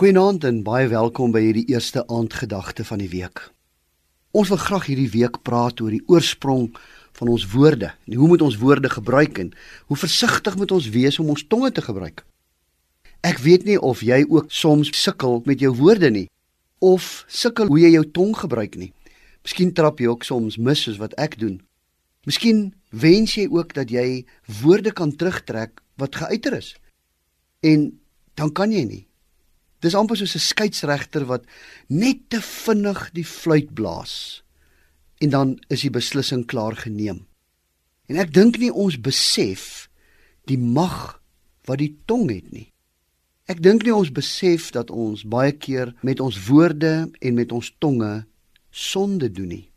Goeienaand en baie welkom by hierdie eerste aandgedagte van die week. Ons wil graag hierdie week praat oor die oorsprong van ons woorde. En hoe moet ons woorde gebruik en hoe versigtig moet ons wees om ons tonge te gebruik? Ek weet nie of jy ook soms sukkel met jou woorde nie of sukkel hoe jy jou tong gebruik nie. Miskien trap jy ook soms mis soos wat ek doen. Miskien wens jy ook dat jy woorde kan terugtrek wat geuiter is. En dan kan jy nie. Dis amper soos 'n skeieregter wat net te vinnig die fluit blaas en dan is die beslissing klaar geneem. En ek dink nie ons besef die mag wat die tong het nie. Ek dink nie ons besef dat ons baie keer met ons woorde en met ons tonge sonde doen nie.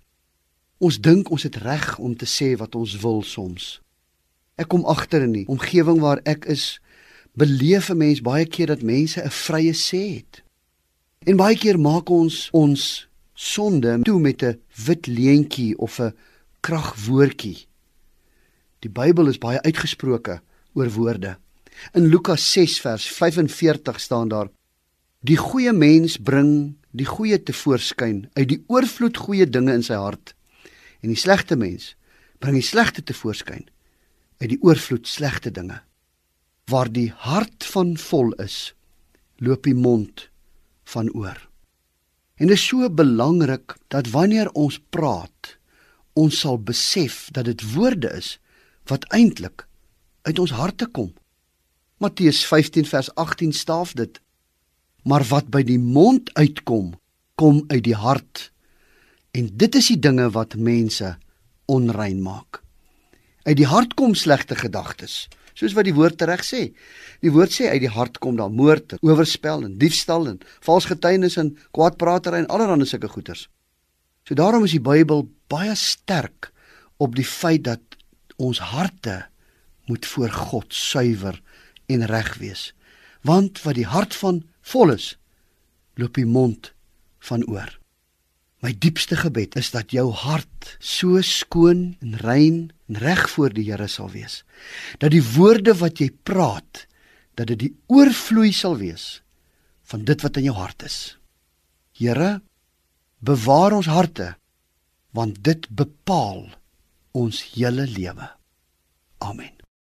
Ons dink ons het reg om te sê wat ons wil soms. Ek kom agter in die omgewing waar ek is beleef 'n mens baie keer dat mense 'n vrye sê het. En baie keer maak ons ons sonde toe met 'n wit leentjie of 'n kragwoordjie. Die Bybel is baie uitgesproke oor woorde. In Lukas 6 vers 45 staan daar: Die goeie mens bring die goeie te voorskyn uit die oorvloed goeie dinge in sy hart. En die slegte mens bring die slegte te voorskyn uit die oorvloed slegte dinge waar die hart van vol is, loop die mond van oor. En dit is so belangrik dat wanneer ons praat, ons sal besef dat dit woorde is wat eintlik uit ons harte kom. Matteus 15 vers 18 staaf dit. Maar wat by die mond uitkom, kom uit die hart. En dit is die dinge wat mense onrein maak. Uit die hart kom slegte gedagtes, soos wat die woord reg sê. Die woord sê uit die hart kom daar moord, oorspel en diefstal en vals getuienis en kwaadpratery en allerlei sulke goeters. So daarom is die Bybel baie sterk op die feit dat ons harte moet voor God suiwer en reg wees. Want wat die hart van vol is, loop die mond van oor. My diepste gebed is dat jou hart so skoon en rein en reg voor die Here sal wees. Dat die woorde wat jy praat, dat dit die oorvloei sal wees van dit wat in jou hart is. Here, bewaar ons harte want dit bepaal ons hele lewe. Amen.